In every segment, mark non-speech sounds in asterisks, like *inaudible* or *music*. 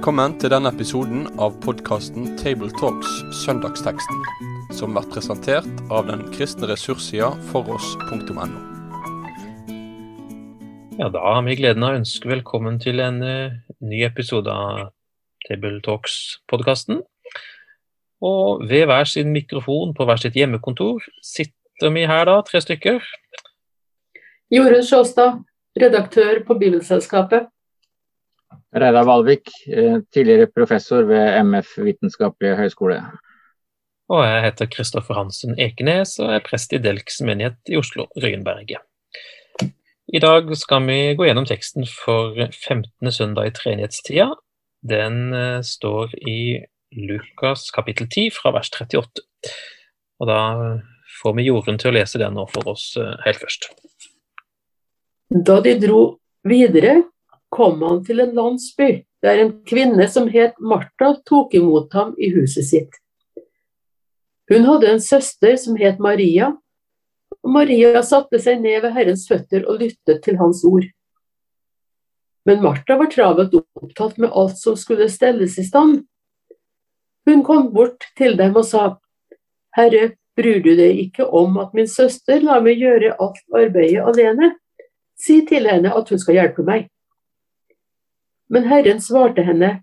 Velkommen til denne episoden av podkasten Tabletalks Søndagsteksten, som blir presentert av den kristne ressurssida foross.no. Ja, da har vi gleden av å ønske velkommen til en uh, ny episode av Tabletalks-podkasten. Og ved hver sin mikrofon på hver sitt hjemmekontor sitter vi her da, tre stykker. Jorunn Sjåstad, redaktør på Bibelselskapet. Reidar Valvik, eh, tidligere professor ved MF vitenskapelige høgskole. Og jeg heter Kristoffer Hansen Ekenes og er prest i Delks menighet i Oslo, Røyenberget. I dag skal vi gå gjennom teksten for 15. søndag i treenighetstida. Den eh, står i Lukas kapittel 10 fra vers 38. Og da får vi Jorunn til å lese den nå for oss eh, helt først. Da de dro videre, kom han til en landsby der en kvinne som het Martha, tok imot ham i huset sitt. Hun hadde en søster som het Maria, og Maria satte seg ned ved Herrens føtter og lyttet til hans ord. Men Martha var travelt opptatt med alt som skulle stelles i stand. Hun kom bort til dem og sa, Herre, bryr du deg ikke om at min søster lar meg gjøre alt arbeidet alene? Si til henne at hun skal hjelpe meg. Men Herren svarte henne,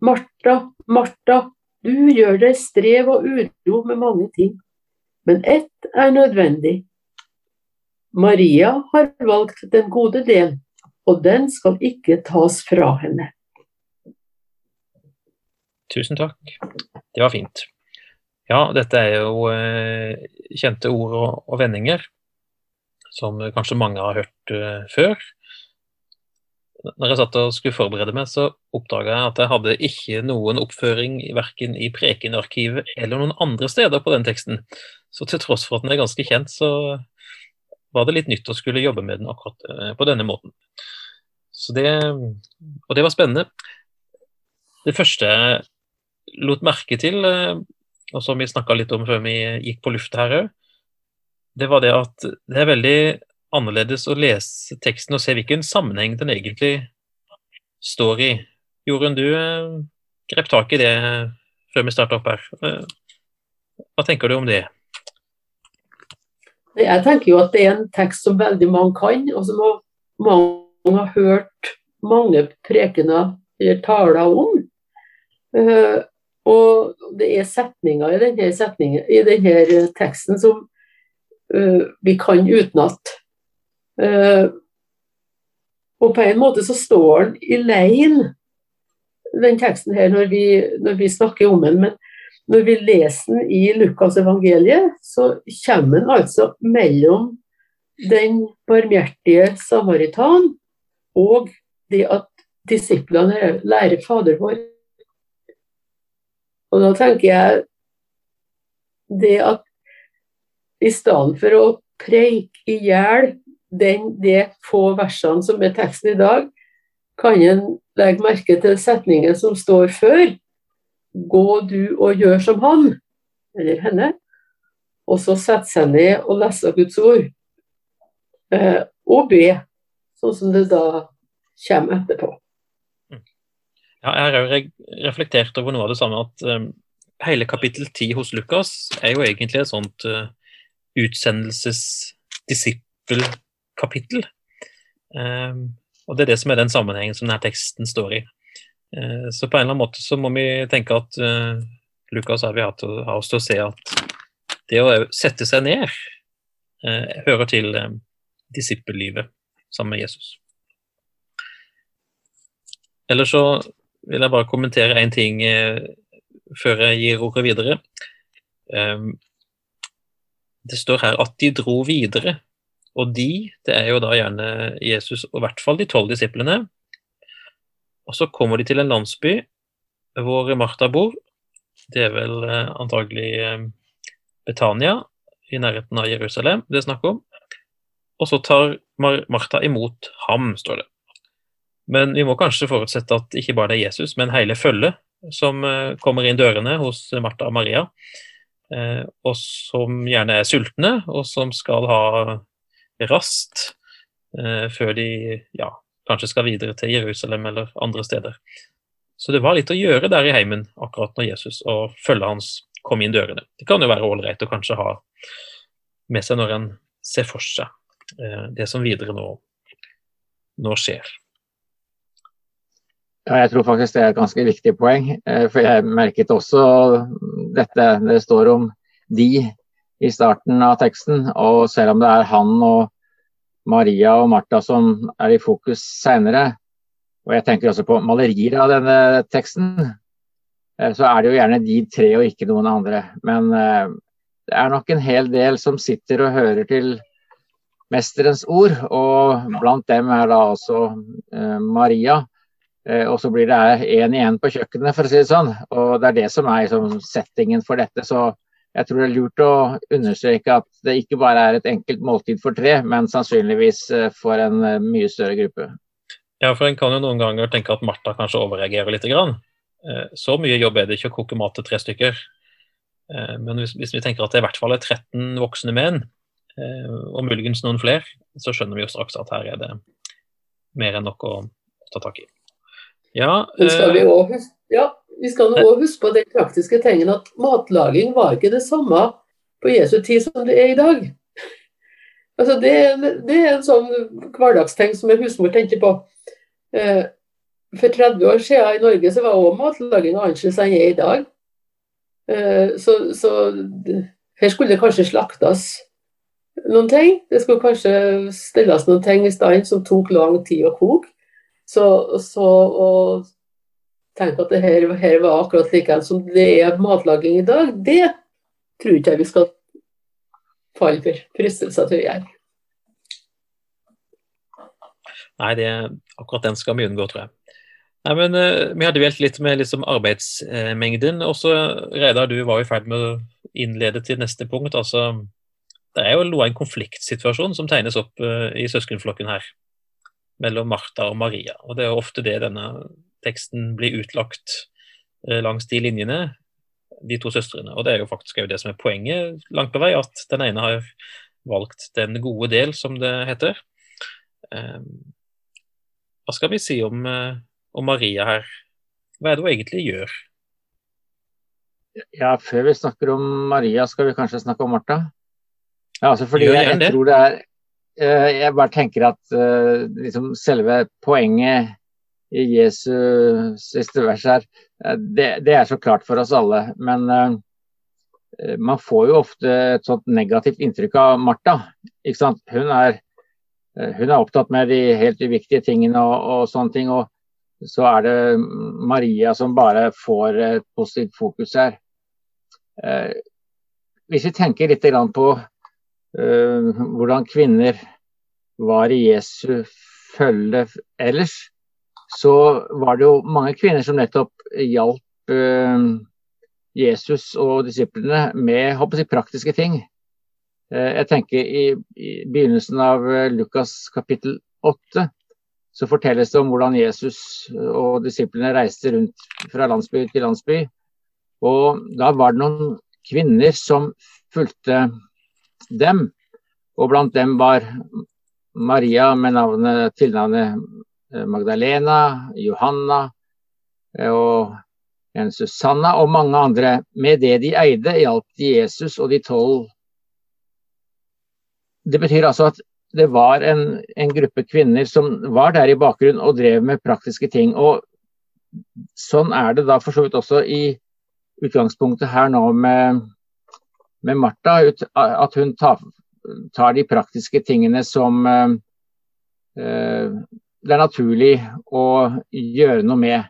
Martha, Martha, du gjør deg strev og uro med mange ting, men ett er nødvendig. Maria har valgt den gode del, og den skal ikke tas fra henne. Tusen takk. Det var fint. Ja, dette er jo eh, kjente ord og, vendinger som kanskje mange har hørt uh, før. Når jeg satt og skulle forberede meg, så oppdaga jeg at jeg hadde ikke noen oppføring verken i Prekenarkivet eller noen andre steder på den teksten. Så til tross for at den er ganske kjent, så var det litt nytt å skulle jobbe med den akkurat uh, på denne måten. Så det, og det var spennende. Det første jeg lot merke til, uh, og som vi snakka litt om før vi gikk på lufta her òg, det var det at det er veldig annerledes å lese teksten og se hvilken sammenheng den egentlig står i. Jorunn, du eh, grep tak i det før vi starta opp her. Eh, hva tenker du om det? Jeg tenker jo at det er en tekst som veldig mange kan, og som mange har hørt mange prekener eller taler om. Og det er setninger i denne, setningen, i denne teksten som vi kan utenat. Uh, og på en måte så står den i leien, den teksten her, når vi, når vi snakker om den. Men når vi leser den i Lukas evangeliet, så kommer den altså mellom den barmhjertige samaritan og det at disiplene lærer Fader vår. Og da tenker jeg det at i stedet for å preike i hjel de få versene som er teksten i dag, kan en legge merke til setningen som står før. Gå du og gjør som han, eller henne. Og så sette seg ned og lese Guds ord. Eh, og be, sånn som det da kommer etterpå. Ja, jeg har reflektert over noe av det samme, at um, hele kapittel 10 hos Lukas er jo egentlig et sånt uh, utsendelses-disippelkapittel. Um, og det er det som er den sammenhengen som denne teksten står i. Uh, så på en eller annen måte så må vi tenke at uh, Lukas har vi hatt oss til å se at det å sette seg ned uh, hører til disippellivet sammen med Jesus. Eller så vil jeg bare kommentere én ting før jeg gir ordet videre. Um, det står her at de dro videre. Og de, det er jo da gjerne Jesus og i hvert fall de tolv disiplene. Og så kommer de til en landsby hvor Martha bor. Det er vel eh, antagelig eh, Betania, i nærheten av Jerusalem det er snakk om. Og så tar Mar Martha imot ham, står det. Men vi må kanskje forutsette at ikke bare det er Jesus, men hele følget som eh, kommer inn dørene hos Martha og Maria. Og som gjerne er sultne, og som skal ha rast eh, før de ja, kanskje skal videre til Jerusalem eller andre steder. Så det var litt å gjøre der i heimen akkurat når Jesus og følget hans kom inn dørene. Det kan jo være ålreit å kanskje ha med seg når en ser for seg eh, det som videre nå, nå skjer. Ja, jeg tror faktisk det er et ganske viktig poeng. Eh, for jeg merket også dette det står om de i starten av teksten. Og selv om det er han og Maria og Martha som er i fokus seinere, og jeg tenker også på malerier av denne teksten, eh, så er det jo gjerne de tre og ikke noen andre. Men eh, det er nok en hel del som sitter og hører til mesterens ord, og blant dem er da også eh, Maria. Og så blir det én igjen på kjøkkenet, for å si det sånn. Og det er det som er liksom, settingen for dette. Så jeg tror det er lurt å understreke at det ikke bare er et enkelt måltid for tre, men sannsynligvis for en mye større gruppe. Ja, for en kan jo noen ganger tenke at Martha kanskje overreagerer litt. Grann. Eh, så mye jobb er det ikke å koke mat til tre stykker. Eh, men hvis, hvis vi tenker at det i hvert fall er 13 voksne menn, eh, og muligens noen flere, så skjønner vi jo straks at her er det mer enn nok å ta tak i. Ja, skal vi, også, ja, vi skal nå også huske på den praktiske tingen at matlaging var ikke det samme på Jesu tid som det er i dag. Altså det, det, er en sånn hverdagsting som en husmor tenker på. Eh, for 30 år siden i Norge så var også matlaging annerledes enn er i dag. Eh, så, så, her skulle det kanskje slaktes noen ting. Det skulle kanskje stilles noen ting i stand som tok lang tid å koke. Så, så å tenke at det her, her var akkurat like som det er matlaging i dag, det tror ikke jeg vi skal falle for fristelser til å gjøre. Nei, det, akkurat den skal vi unngå, tror jeg. Nei, men uh, Vi hadde dvelt litt med liksom, arbeidsmengden. og så Reidar, du var i ferd med å innlede til neste punkt. altså Det er jo noe av en konfliktsituasjon som tegnes opp uh, i søskenflokken her. Mellom Martha og Maria. og Det er jo ofte det denne teksten blir utlagt uh, langs de linjene de to søstrene. Og det er jo faktisk det som er poenget langt på vei, at den ene har valgt den gode del, som det heter. Um, hva skal vi si om, uh, om, Maria her? Hva er det hun egentlig gjør? Ja, Før vi snakker om Maria, skal vi kanskje snakke om Martha? Ja, altså fordi jeg, jeg, tror det er uh, Jeg bare tenker at uh, liksom selve poenget i Jesu siste vers her, det, det, er så klart for oss alle. Men uh, man får jo ofte et sånt negativt inntrykk av Martha. Hun er, uh, hun er opptatt med de helt uviktige tingene og, og, sånne ting. Og så er det Maria som bare får et positivt fokus her. Uh, hvis vi tenker litt på hvordan kvinner var i Jesu følge ellers, så var det jo mange kvinner som nettopp hjalp eh, Jesus og disiplene med jeg, praktiske ting. Eh, jeg tenker i, i, begynnelsen av eh, Lukas kapittel 8 så fortelles det om hvordan Jesus og disiplene reiste rundt fra landsby til landsby. Og da var det noen kvinner som fulgte dem. Og blant dem var Maria med navnet, tilnavnet Magdalena, Johanna eh, og en Susanna og mange andre. Med det de eide, hjalp de Jesus og de tolv. Det betyr altså at det var en, en, gruppe kvinner som var der i bakgrunnen og drev med praktiske ting. Og sånn er det da for så vidt også i utgangspunktet her nå med, med Martha. At hun tar, tar, de praktiske tingene som eh, det er naturlig å gjøre noe med.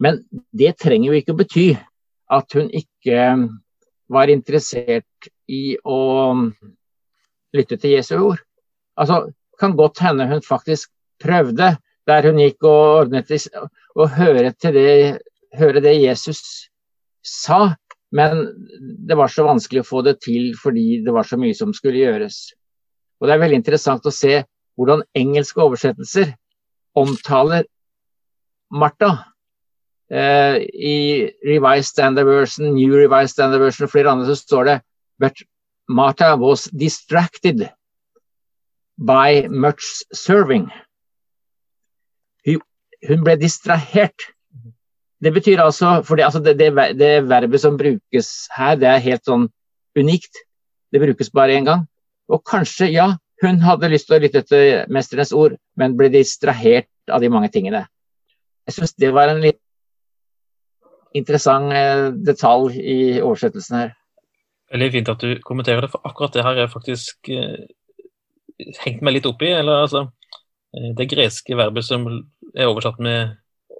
Men det trenger jo ikke å bety at hun ikke var interessert i å lytte til Jesu ord. Altså, kan godt hende hun faktisk prøvde, der hun gikk og ordnet å høre, høre det Jesus sa, men det var så vanskelig å få det til fordi det var så mye som skulle gjøres. Og Det er veldig interessant å se hvordan engelske oversettelser omtaler Martha. Eh, I Revised Standard Version, New Revised Standard Version og flere andre så står det But Martha was distracted by much serving. Hun ble distrahert Det betyr altså For det, altså det, det, det, verbet som brukes her, det er helt sånn unikt. Det brukes bare én gang. Og kanskje, ja, hun hadde lyst til å lytte til mesterens ord, men ble distrahert av de mange tingene. Jeg syns det var en litt interessant eh, detalj i oversettelsen her. Veldig fint at du kommenterer det, for akkurat det her er faktisk eh, hengt meg litt opp i. Eller altså eh, Det greske verbet som er oversatt med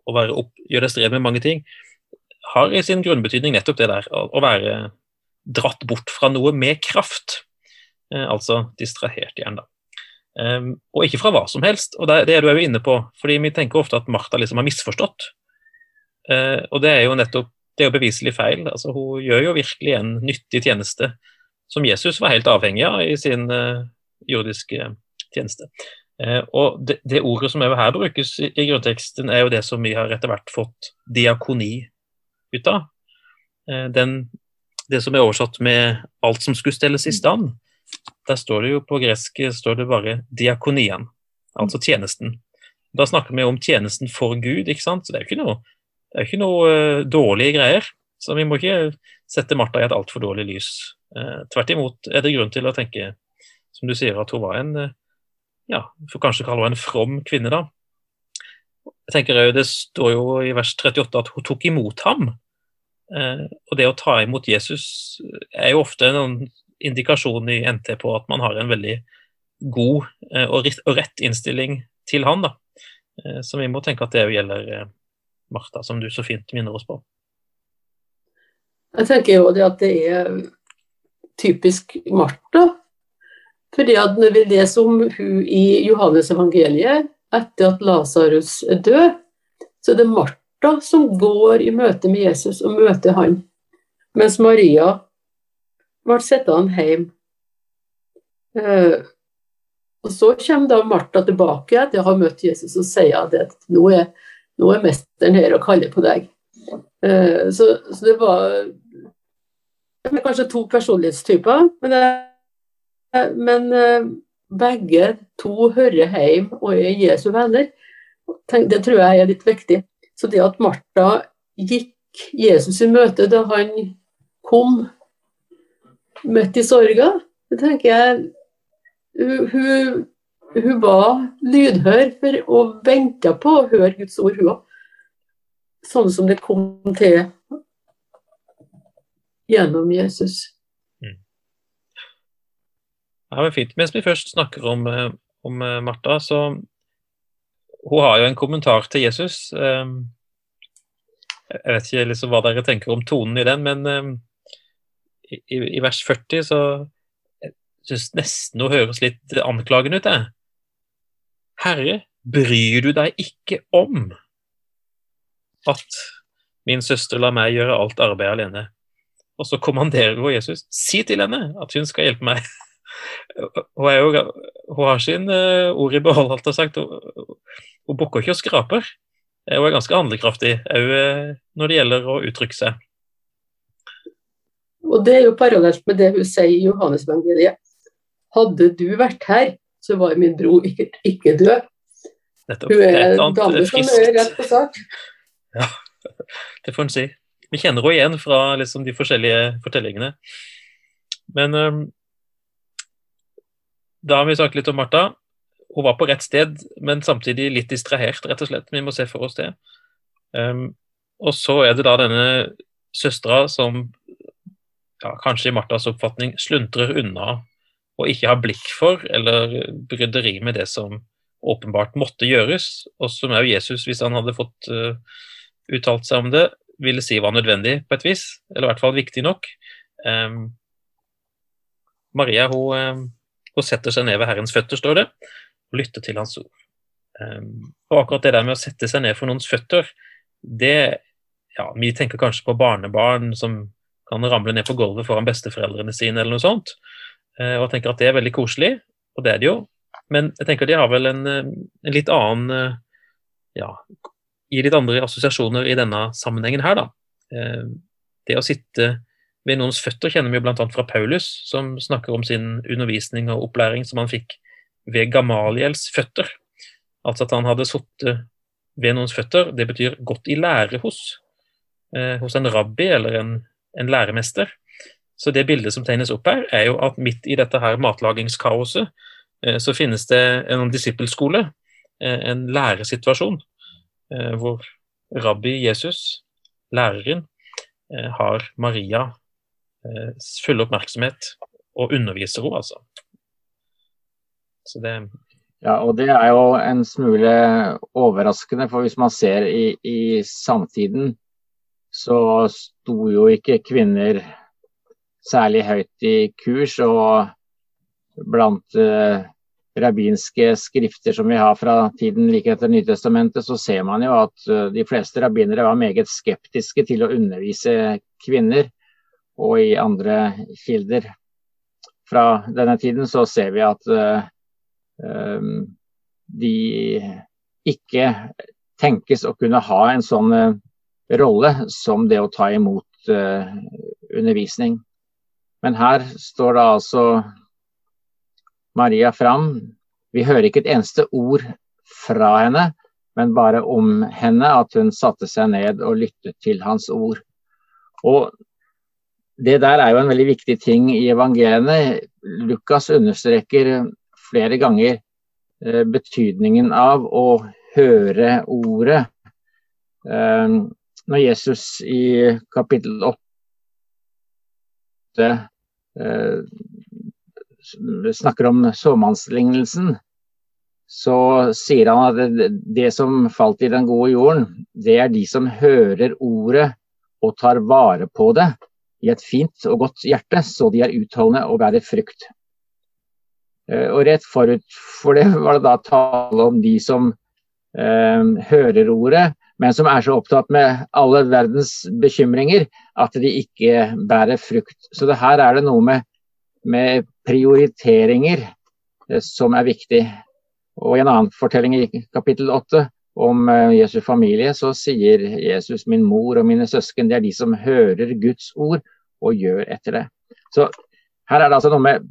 å være opp, gjøre deg strev med mange ting, har i sin grunnbetydning nettopp det der. Å være dratt bort fra noe med kraft. Eh, altså distrahert da. Um, og ikke fra hva som helst. Og det, det er du jo inne på, fordi vi tenker ofte at Martha liksom har misforstått. Uh, og det er jo nettopp det er jo beviselig feil. Altså, hun gjør jo virkelig en nyttig tjeneste som Jesus var helt avhengig av i sin uh, jordiske tjeneste. Uh, og det, det, ordet som her brukes i, i, grunnteksten, er jo det som vi har etter hvert fått diakoni ut av. Den det som er oversatt med 'alt som skulle stelles i stand', der står det jo på gresk står det bare 'diakonian', altså tjenesten. Da snakker vi om tjenesten for Gud, ikke sant? så det er jo ikke noe, det er ikke noe uh, dårlige greier. Så vi må ikke sette Martha i et altfor dårlig lys. Uh, tvert imot er det grunn til å tenke, som du sier, at hun var en uh, ja, for kanskje kalle henne en from kvinne, da. Jeg tenker jo, Det står jo i vers 38 at hun tok imot ham. Eh, og det å ta imot Jesus er jo ofte en indikasjon i NT på at man har en veldig god eh, og rett innstilling til han. da. Eh, så vi må tenke at det gjelder Martha, som du så fint minner oss på. Jeg tenker jo det at det er typisk Martha. Fordi at når vi leser om hun i Johannes evangeliet etter at Lasarus er død, så er det Martha som går i møte med Jesus og møter han, mens Maria ble sittende hjemme. Eh, og Så kommer da Martha tilbake etter å ha møtt Jesus og sier at nå er, nå er mesteren her og kaller på deg. Eh, så, så, det var det kanskje to personlighetstyper, men, det, men eh, begge to hører hjem og er Jesu venner. Det tror jeg er litt viktig. Så det at Martha gikk Jesus i møte da han kom midt i sorga, det tenker jeg hun, hun, var lydhør for å vente på å høre Guds ord, hun òg. Sånn som det kom til gjennom Jesus. Mm. Det men fint. Mens vi først snakker om, eh, om eh, Martha, så hun har jo en kommentar til Jesus. Ehm, jeg vet ikke liksom hva dere tenker om tonen i den, men i, i vers 40 så syns nesten hun høres litt anklagende ut. Jeg. Herre, bryr du deg ikke om at min søster lar meg gjøre alt arbeid alene? Og så kommanderer hun Jesus, si til henne at hun skal hjelpe meg. *laughs* Hun, jo, hun har sin uh, ord i behold, alt har sagt. Hun, hun bukker ikke og skraper. Hun er ganske handlekraftig òg uh, når det gjelder å uttrykke seg. Og Det er jo parallelt med det hun sier i Johannesvangeliet. Hadde du vært her, så var min bror ikke, ikke død. Nettopp. Hun er en dame som er rett på sak. Ja, *laughs* det får en si. Vi kjenner henne igjen fra liksom, de forskjellige fortellingene. Men um, da har vi snakket litt om Martha. Hun var på rett sted, men samtidig litt distrahert, rett og slett. Vi må se for oss det. Um, og så er det da denne søstera som ja, kanskje i Marthas oppfatning sluntrer unna og ikke har blikk for eller bryderi med det som åpenbart måtte gjøres, og som òg Jesus, hvis han hadde fått uh, uttalt seg om det, ville si var nødvendig på et vis, eller i hvert fall viktig nok. Um, Maria hun hun, setter seg ned ved Herrens føtter, står det, og lytter til Hans ord. Um, og akkurat det der med å sette seg ned for noens føtter, det ja, Vi tenker kanskje på barnebarn som kan ramle ned på gulvet foran besteforeldrene sine, eller noe sånt, Og jeg tenker at det er veldig koselig, og det er det jo. Men jeg tenker de har vel en, en litt annen uh, ja, Gir litt andre assosiasjoner i denne sammenhengen her, da. Det å sitte ved noens føtter kjenner vi jo bl.a. fra Paulus, som snakker om sin undervisning og opplæring som han fikk ved Gamaliels føtter. Altså at han hadde sittet ved noens føtter, det betyr gått i lære hos. eh, hos en rabbi eller en, en, læremester. Så det bildet som tegnes opp her, er jo at midt i dette her matlagingskaoset, eh, så finnes det en disippelskole, eh, en læresituasjon, eh, hvor rabbi Jesus, læreren, har Maria full oppmerksomhet og underviser henne, altså. Så det ja, og det er jo en smule overraskende, for hvis man ser i, i samtiden, så sto jo ikke kvinner særlig høyt i kurs. Og blant uh, rabbinske skrifter som vi har fra tiden like etter Nytestamentet, så ser man jo at uh, de fleste rabbinere var meget skeptiske til å undervise kvinner. Og i andre kilder fra denne tiden så ser vi at uh, Ehm, de ikke tenkes å kunne ha en sånn eh, rolle som det å ta imot eh, undervisning. Men her står da altså Maria fram. Vi hører ikke et eneste ord fra henne, men bare om henne, at hun satte seg ned og lyttet til hans ord. Og Det der er jo en veldig viktig ting i evangeliene. Lukas understreker flere ganger eh, betydningen av å høre ordet. Eh, når Jesus i kapittel 8 eh, snakker om såmannslignelsen, så sier han at det som falt i den gode jorden, det er de som hører ordet og tar vare på det i et fint og godt hjerte, så de er utholdende og bærer frukt. Eh, og rett forut for det var det da tale om de som eh, hører ordet, men som er så opptatt med alle verdens bekymringer at de ikke bærer frukt. Så det her er det noe med, med prioriteringer eh, som er viktig. Og i en annen fortelling i kapittel 8 om eh, Jesu familie, så sier Jesus min mor og mine søsken, det er de som hører Guds ord og gjør etter det. Så her er det altså noe med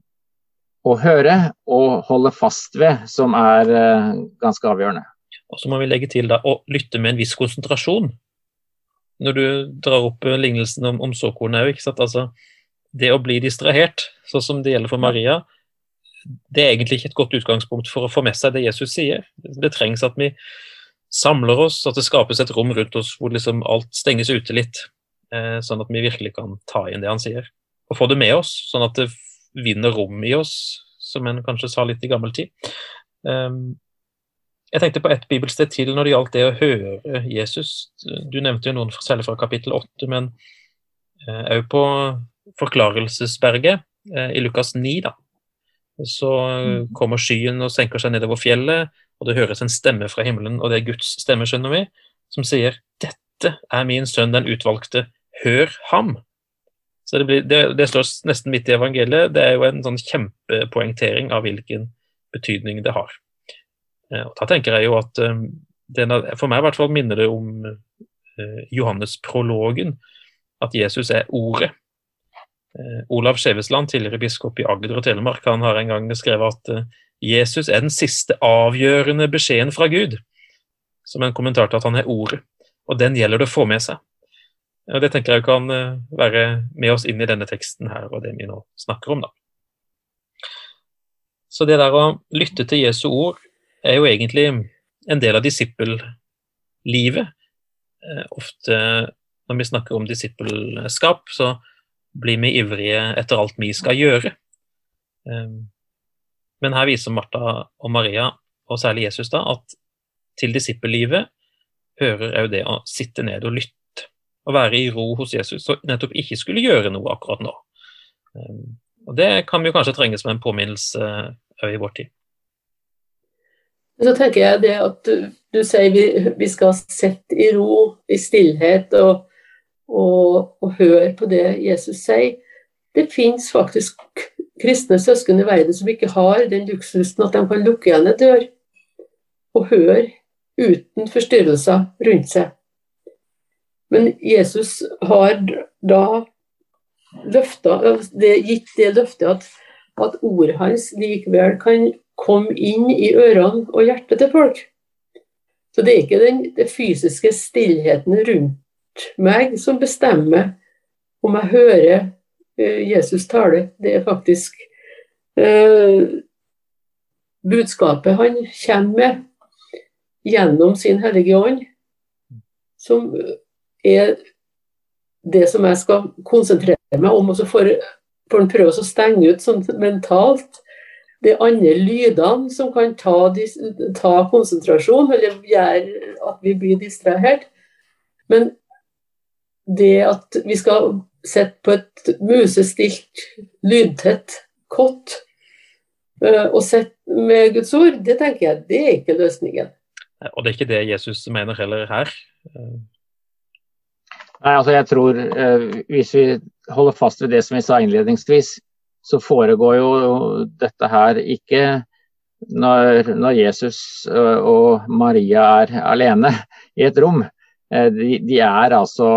å høre og holde fast ved, som er uh, ganske avgjørende. Og så må vi legge til da, å lytte med en viss konsentrasjon. Når du drar opp lignelsen om, om såkornet òg, altså, det å bli distrahert, sånn som det gjelder for Maria, det er egentlig ikke et godt utgangspunkt for å få med seg det Jesus sier. Det trengs at vi samler oss, at det skapes et rom rundt oss hvor liksom alt stenges ute litt, eh, sånn at vi virkelig kan ta inn det han sier. Og få det med oss, sånn at det vinner rom i oss, som en kanskje sa litt i gammel tid. Um, jeg tenkte på et bibelsted til når det gjaldt det å høre Jesus. Du nevnte jo noen særlig fra kapittel 8, men òg uh, på Forklarelsesberget uh, i Lukas 9. da. Så uh, kommer skyen og senker seg nedover fjellet, og det høres en stemme fra himmelen, og det er Guds stemme, skjønner vi, som sier 'Dette er min sønn den utvalgte, hør ham'. Så det, blir, det, det, slås nesten midt i evangeliet. Det er jo en sånn kjempepoengtering av hvilken betydning det har. Eh, og da tenker jeg jo at den, For meg i hvert fall minner det om uh, Johannes-prologen, at Jesus er Ordet. Olav Skjevesland, tidligere biskop i Agder og Telemark, han har en gang skrevet at Jesus er den siste avgjørende beskjeden fra Gud, som en kommentar til at han er Ordet. Og den gjelder det å få med seg. Og Det tenker jeg kan eh, være med oss inn i denne teksten her og det vi nå snakker om. da. Så det der å lytte til Jesu ord er jo egentlig en del av disippellivet. Eh, ofte når vi snakker om disippelskap, så blir vi ivrige etter alt vi skal gjøre. Eh, men her viser Martha og Maria, og særlig Jesus, da, at til disippellivet hører òg det å sitte ned og lytte å være i ro hos Jesus og nettopp ikke skulle gjøre noe akkurat nå. Ehm, og Det kan vi kanskje trenge som en påminnelse òg i vår tid. Så tenker jeg det at du, du sier vi, vi, skal sette i ro, i stillhet, og, og, og høre på det Jesus sier. Det finnes faktisk kristne søsken i verden som ikke har den luksusen at de kan lukke igjen en dør og høre uten forstyrrelser rundt seg. Men Jesus har da løftet, det, gitt det løftet at, at ordet hans likevel kan komme inn i ørene og hjertet til folk. Så det er ikke den, den fysiske stillheten rundt meg som bestemmer om jeg hører eh, Jesus tale. Det er faktisk eh, budskapet han kommer med gjennom sin Hellige Ånd, som er det som jeg skal konsentrere meg om. Og så får, får han prøve å stenge ut sånn mentalt de andre lydene som kan ta, ta konsentrasjon, eller gjøre at vi blir distrahert. Men det at vi skal sitte på et musestilt, lydtett kott eh, og sitte med Guds ord, det tenker jeg, det er ikke løsningen. Og det er ikke det Jesus mener heller her. Nei, altså jeg tror eh, Hvis vi holder fast ved det som vi sa innledningsvis, så foregår jo dette her ikke når, når Jesus eh, og Maria er alene i et rom. Eh, de, de, er altså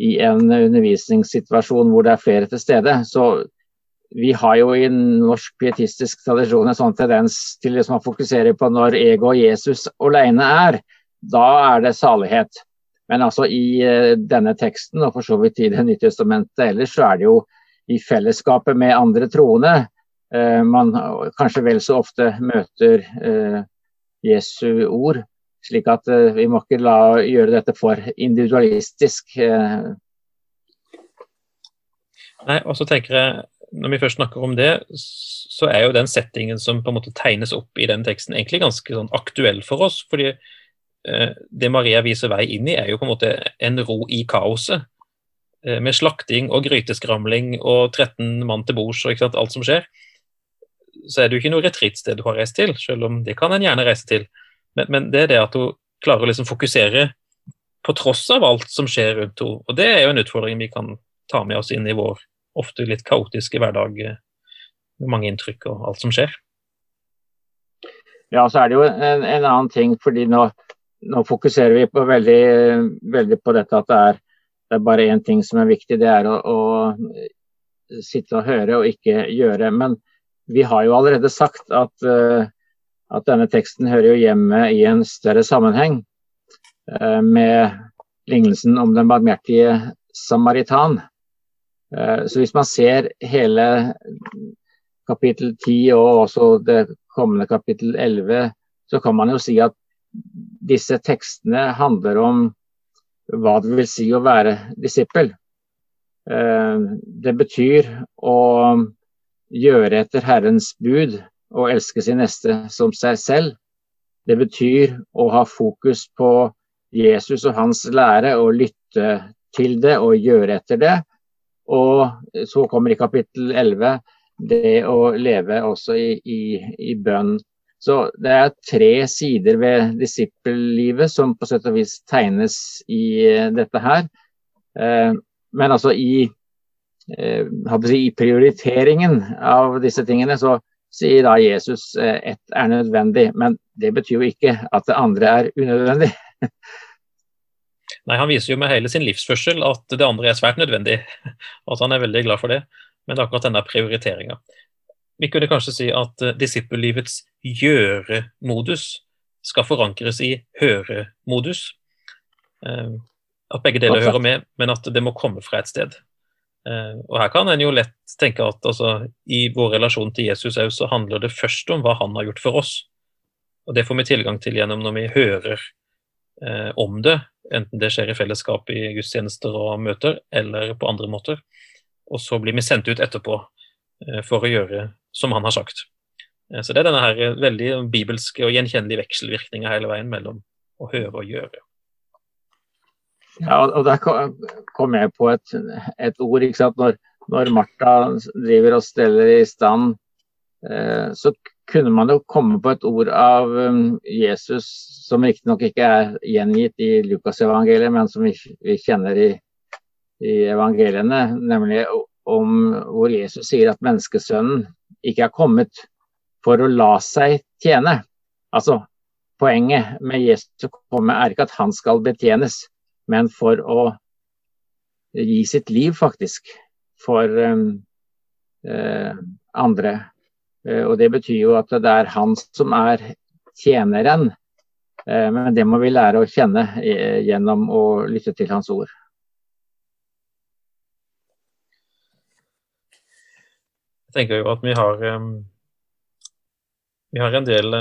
i en undervisningssituasjon hvor det er flere til stede. Så vi har jo i norsk pietistisk tradisjon en sånn tendens til liksom å fokusere på når ego og Jesus alene er. Da er det salighet. Men altså i uh, denne teksten, og for så vidt i Det nye testamentet ellers, så er det jo i fellesskapet med andre troende uh, man kanskje vel så ofte møter uh, Jesu ord. Slik at vi må ikke la gjøre dette for individualistisk. Nei, og så tenker jeg når vi først snakker om det, så er jo den settingen som på en måte tegnes opp i den teksten, egentlig ganske sånn aktuell for oss. fordi Eh, det Maria viser vei inn i, er jo på en måte en ro i kaoset. Eh, med slakting og gryteskramling og 13 mann til bords og alt som skjer. Så er det jo ikke noe retrittsted du har reist til, selv om det kan en gjerne reise til. Men, men, det er det at hun klarer å liksom fokusere på tross av alt som skjer rundt henne. Og det er jo en utfordring vi kan ta med oss inn i vår ofte litt kaotiske hverdag eh, med mange inntrykk og alt som skjer. Ja, så er det jo en, en annen ting, fordi nå nå fokuserer vi på veldig, veldig, på dette at det er, det er bare én ting som er viktig, det er å, å, sitte og høre og ikke gjøre. Men vi har jo allerede sagt at, uh, at denne teksten hører jo hjemme i en større sammenheng uh, med lignelsen om den barmhjertige samaritan. Uh, så hvis man ser hele kapittel 10 og også det kommende kapittel 11, så kan man jo si at disse tekstene handler om hva det vil si å være disippel. Eh, det betyr å gjøre etter Herrens bud og elske sin neste som seg selv. Det betyr å ha fokus på Jesus og hans lære og lytte til det og gjøre etter det. Og så kommer i kapittel 11 det å leve også i, i, i bønn. Så det er tre sider ved disippellivet som på sett og vis tegnes i eh, dette her. Eh, men altså i, eh, i prioriteringen av disse tingene så sier da Jesus ett er nødvendig, men det betyr jo ikke at det andre er unødvendig. *laughs* Nei, Han viser jo med hele sin livsførsel at det andre er svært nødvendig, og *laughs* at han er veldig glad for det. Men det er akkurat denne prioriteringa. Vi kunne kanskje si at uh, disippellivets gjøre-modus skal forankres i høre-modus. Uh, at begge deler hører med, men at det må komme fra et sted. Uh, og Her kan en jo lett tenke at altså, i vår relasjon til Jesus så handler det først om hva han har gjort for oss. Og Det får vi tilgang til gjennom når vi hører om det, enten det skjer i fellesskap i gudstjenester og møter, eller på andre måter. Og så blir vi sendt ut etterpå for å gjøre som han har sagt. Eh, så det er denne her eh, veldig bibelske og gjenkjennelige vekselvirkninga hele veien mellom å høre og gjøre. Ja, og Der kom jeg på et, et ord. ikke sant? Når, når, Martha driver og steller i stand, eh, så kunne man jo komme på et ord av um, Jesus som riktignok ikke er gjengitt i Lukasevangeliet, men som vi, vi kjenner i, i evangeliene, nemlig om hvor Jesus sier at menneskesønnen ikke er kommet for å la seg tjene. Altså, poenget med Jesus å komme er ikke at han skal betjenes, men for å gi sitt liv, faktisk, for um, uh, andre. Uh, og Det betyr jo at det er han som er tjeneren. Men det må vi lære å kjenne gjennom å lytte til Hans ord. Jeg tenker jo at vi har vi har en del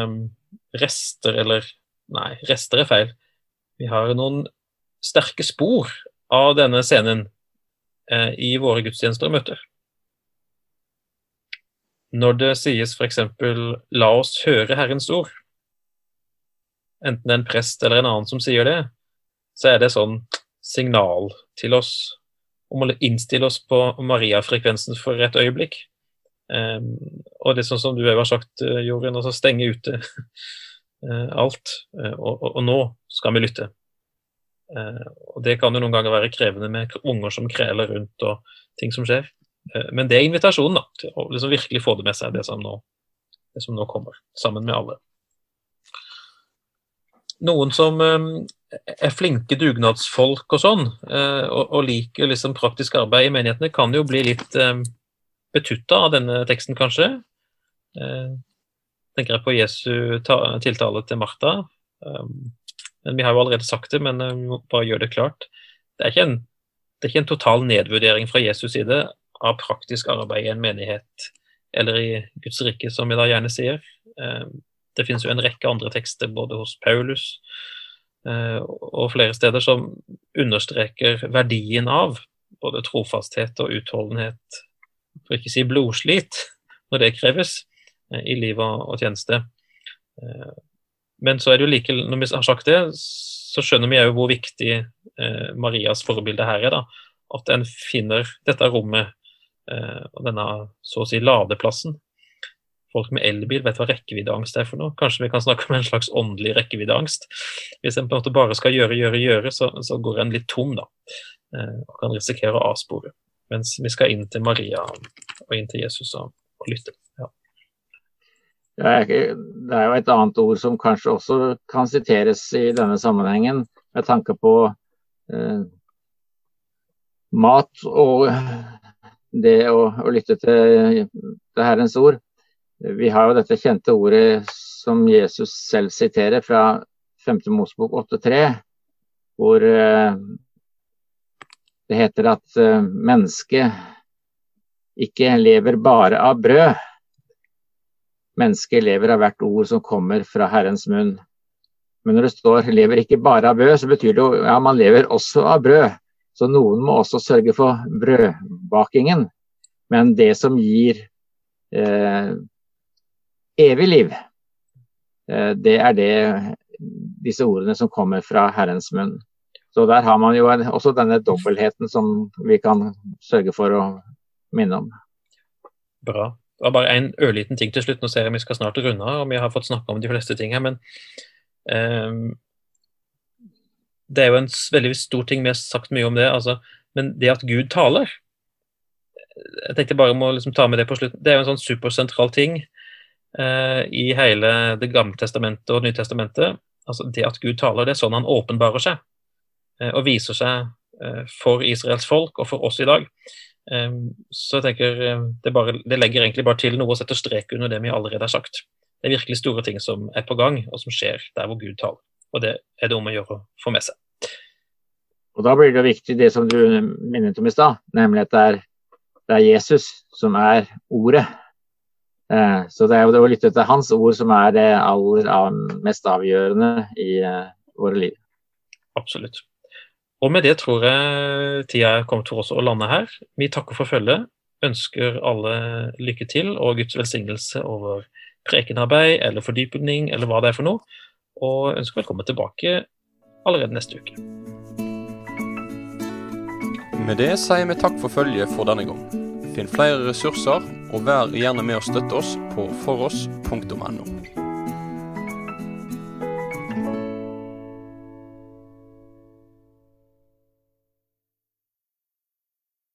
rester, eller Nei, rester er feil. Vi har noen sterke spor av denne scenen eh, i våre gudstjenester og møter. Når det sies f.eks. 'la oss høre Herrens ord', enten det er en prest eller en annen som sier det, så er det sånn signal til oss om å innstille oss på Maria-frekvensen for et øyeblikk. Um, og det sånn som du har sagt, uh, Jorunn, altså stenge ute uh, *laughs* alt. Uh, og, og, og, nå skal vi lytte. Uh, og Det kan jo noen ganger være krevende med unger som kreler rundt og ting som skjer. Uh, men det er invitasjonen da, til å liksom virkelig få det med seg, det som, nå, det som nå kommer, sammen med alle. Noen som um, er flinke dugnadsfolk og sånn, og, og liker liksom praktisk arbeid i menighetene, kan jo bli litt betutta av denne teksten, kanskje. Tenker jeg på Jesu tiltale til Martha. Men Vi har jo allerede sagt det, men eh, vi må bare gjøre det klart. Det er en, det er ikke en total nedvurdering fra Jesus side av praktisk arbeid i en menighet eller i Guds rike, som vi da gjerne sier. Eh, det finnes jo en rekke andre tekster både hos Paulus eh, og flere steder som understreker verdien av både trofasthet og utholdenhet, for ikke å si blodslit, når det kreves i liv og tjeneste. Men så er det jo like, når vi har sagt det, så skjønner vi òg hvor viktig eh, Marias forbilde her er. da, At en finner dette rommet eh, og denne så å si ladeplassen. Folk med elbil vet hva rekkeviddeangst er for noe. Kanskje vi kan snakke om en slags åndelig rekkeviddeangst. Hvis en på en måte bare skal gjøre, gjøre, gjøre, så, så går en litt tom, da. Eh, og kan risikere å avspore. Mens vi skal inn til Maria og inn til Jesus og, og lytte. Ja. Det er jo et annet ord som kanskje også kan siteres i denne sammenhengen, med tanke på eh, mat og det å, å lytte til, til Herrens ord. Vi har jo dette kjente ordet som Jesus selv siterer fra 5. Mosbok 8.3, hvor eh, det heter at eh, mennesket ikke lever bare av brød, Mennesket lever av hvert ord som kommer fra Herrens munn. Men når det står 'lever ikke bare av brød', så betyr det jo ja, man lever også av brød. Så noen må også sørge for brødbakingen. Men det som gir eh, evig liv, eh, det er det, disse ordene som kommer fra Herrens munn. Så der har man jo også denne dobbeltheten som vi kan sørge for å minne om. Bra. Det var bare en ørliten ting til slutt. Nå ser jeg vi skal snart runde av, og vi har fått snakka om de fleste ting her. Men um, det er jo en veldig stor ting, vi har sagt mye om det. Altså, men det at Gud taler Jeg tenkte bare om å liksom ta med det på slutt. Det er jo en sånn supersentral ting uh, i hele Det gamle testamentet og Nytestamentet. Altså, det at Gud taler, det er sånn han åpenbarer seg og viser seg uh, for Israels folk og for oss i dag. Så jeg tenker ehm, det, bare, det, legger egentlig bare til noe og setter strek under det vi allerede har sagt. Det er virkelig store ting som er på gang, og som skjer der hvor Gud taler. Og det er det om å gjøre å få med seg. Og Da blir det viktig det som du minnet om i stad, nemlig at det er, det er, Jesus som er ordet. Eh, så det er jo det å lytte til hans ord som er det aller mest avgjørende i eh, våre liv. Absolutt. Og med det tror jeg tida er kommet for oss å lande her. Vi takker for følget, ønsker alle lykke til og Guds velsignelse over prekenarbeid eller fordypning eller hva det er for noe, og ønsker velkommen tilbake allerede neste uke. Med det sier vi takk for følget for denne gang. Finn flere ressurser, og vær gjerne med å støtte oss på foross.no.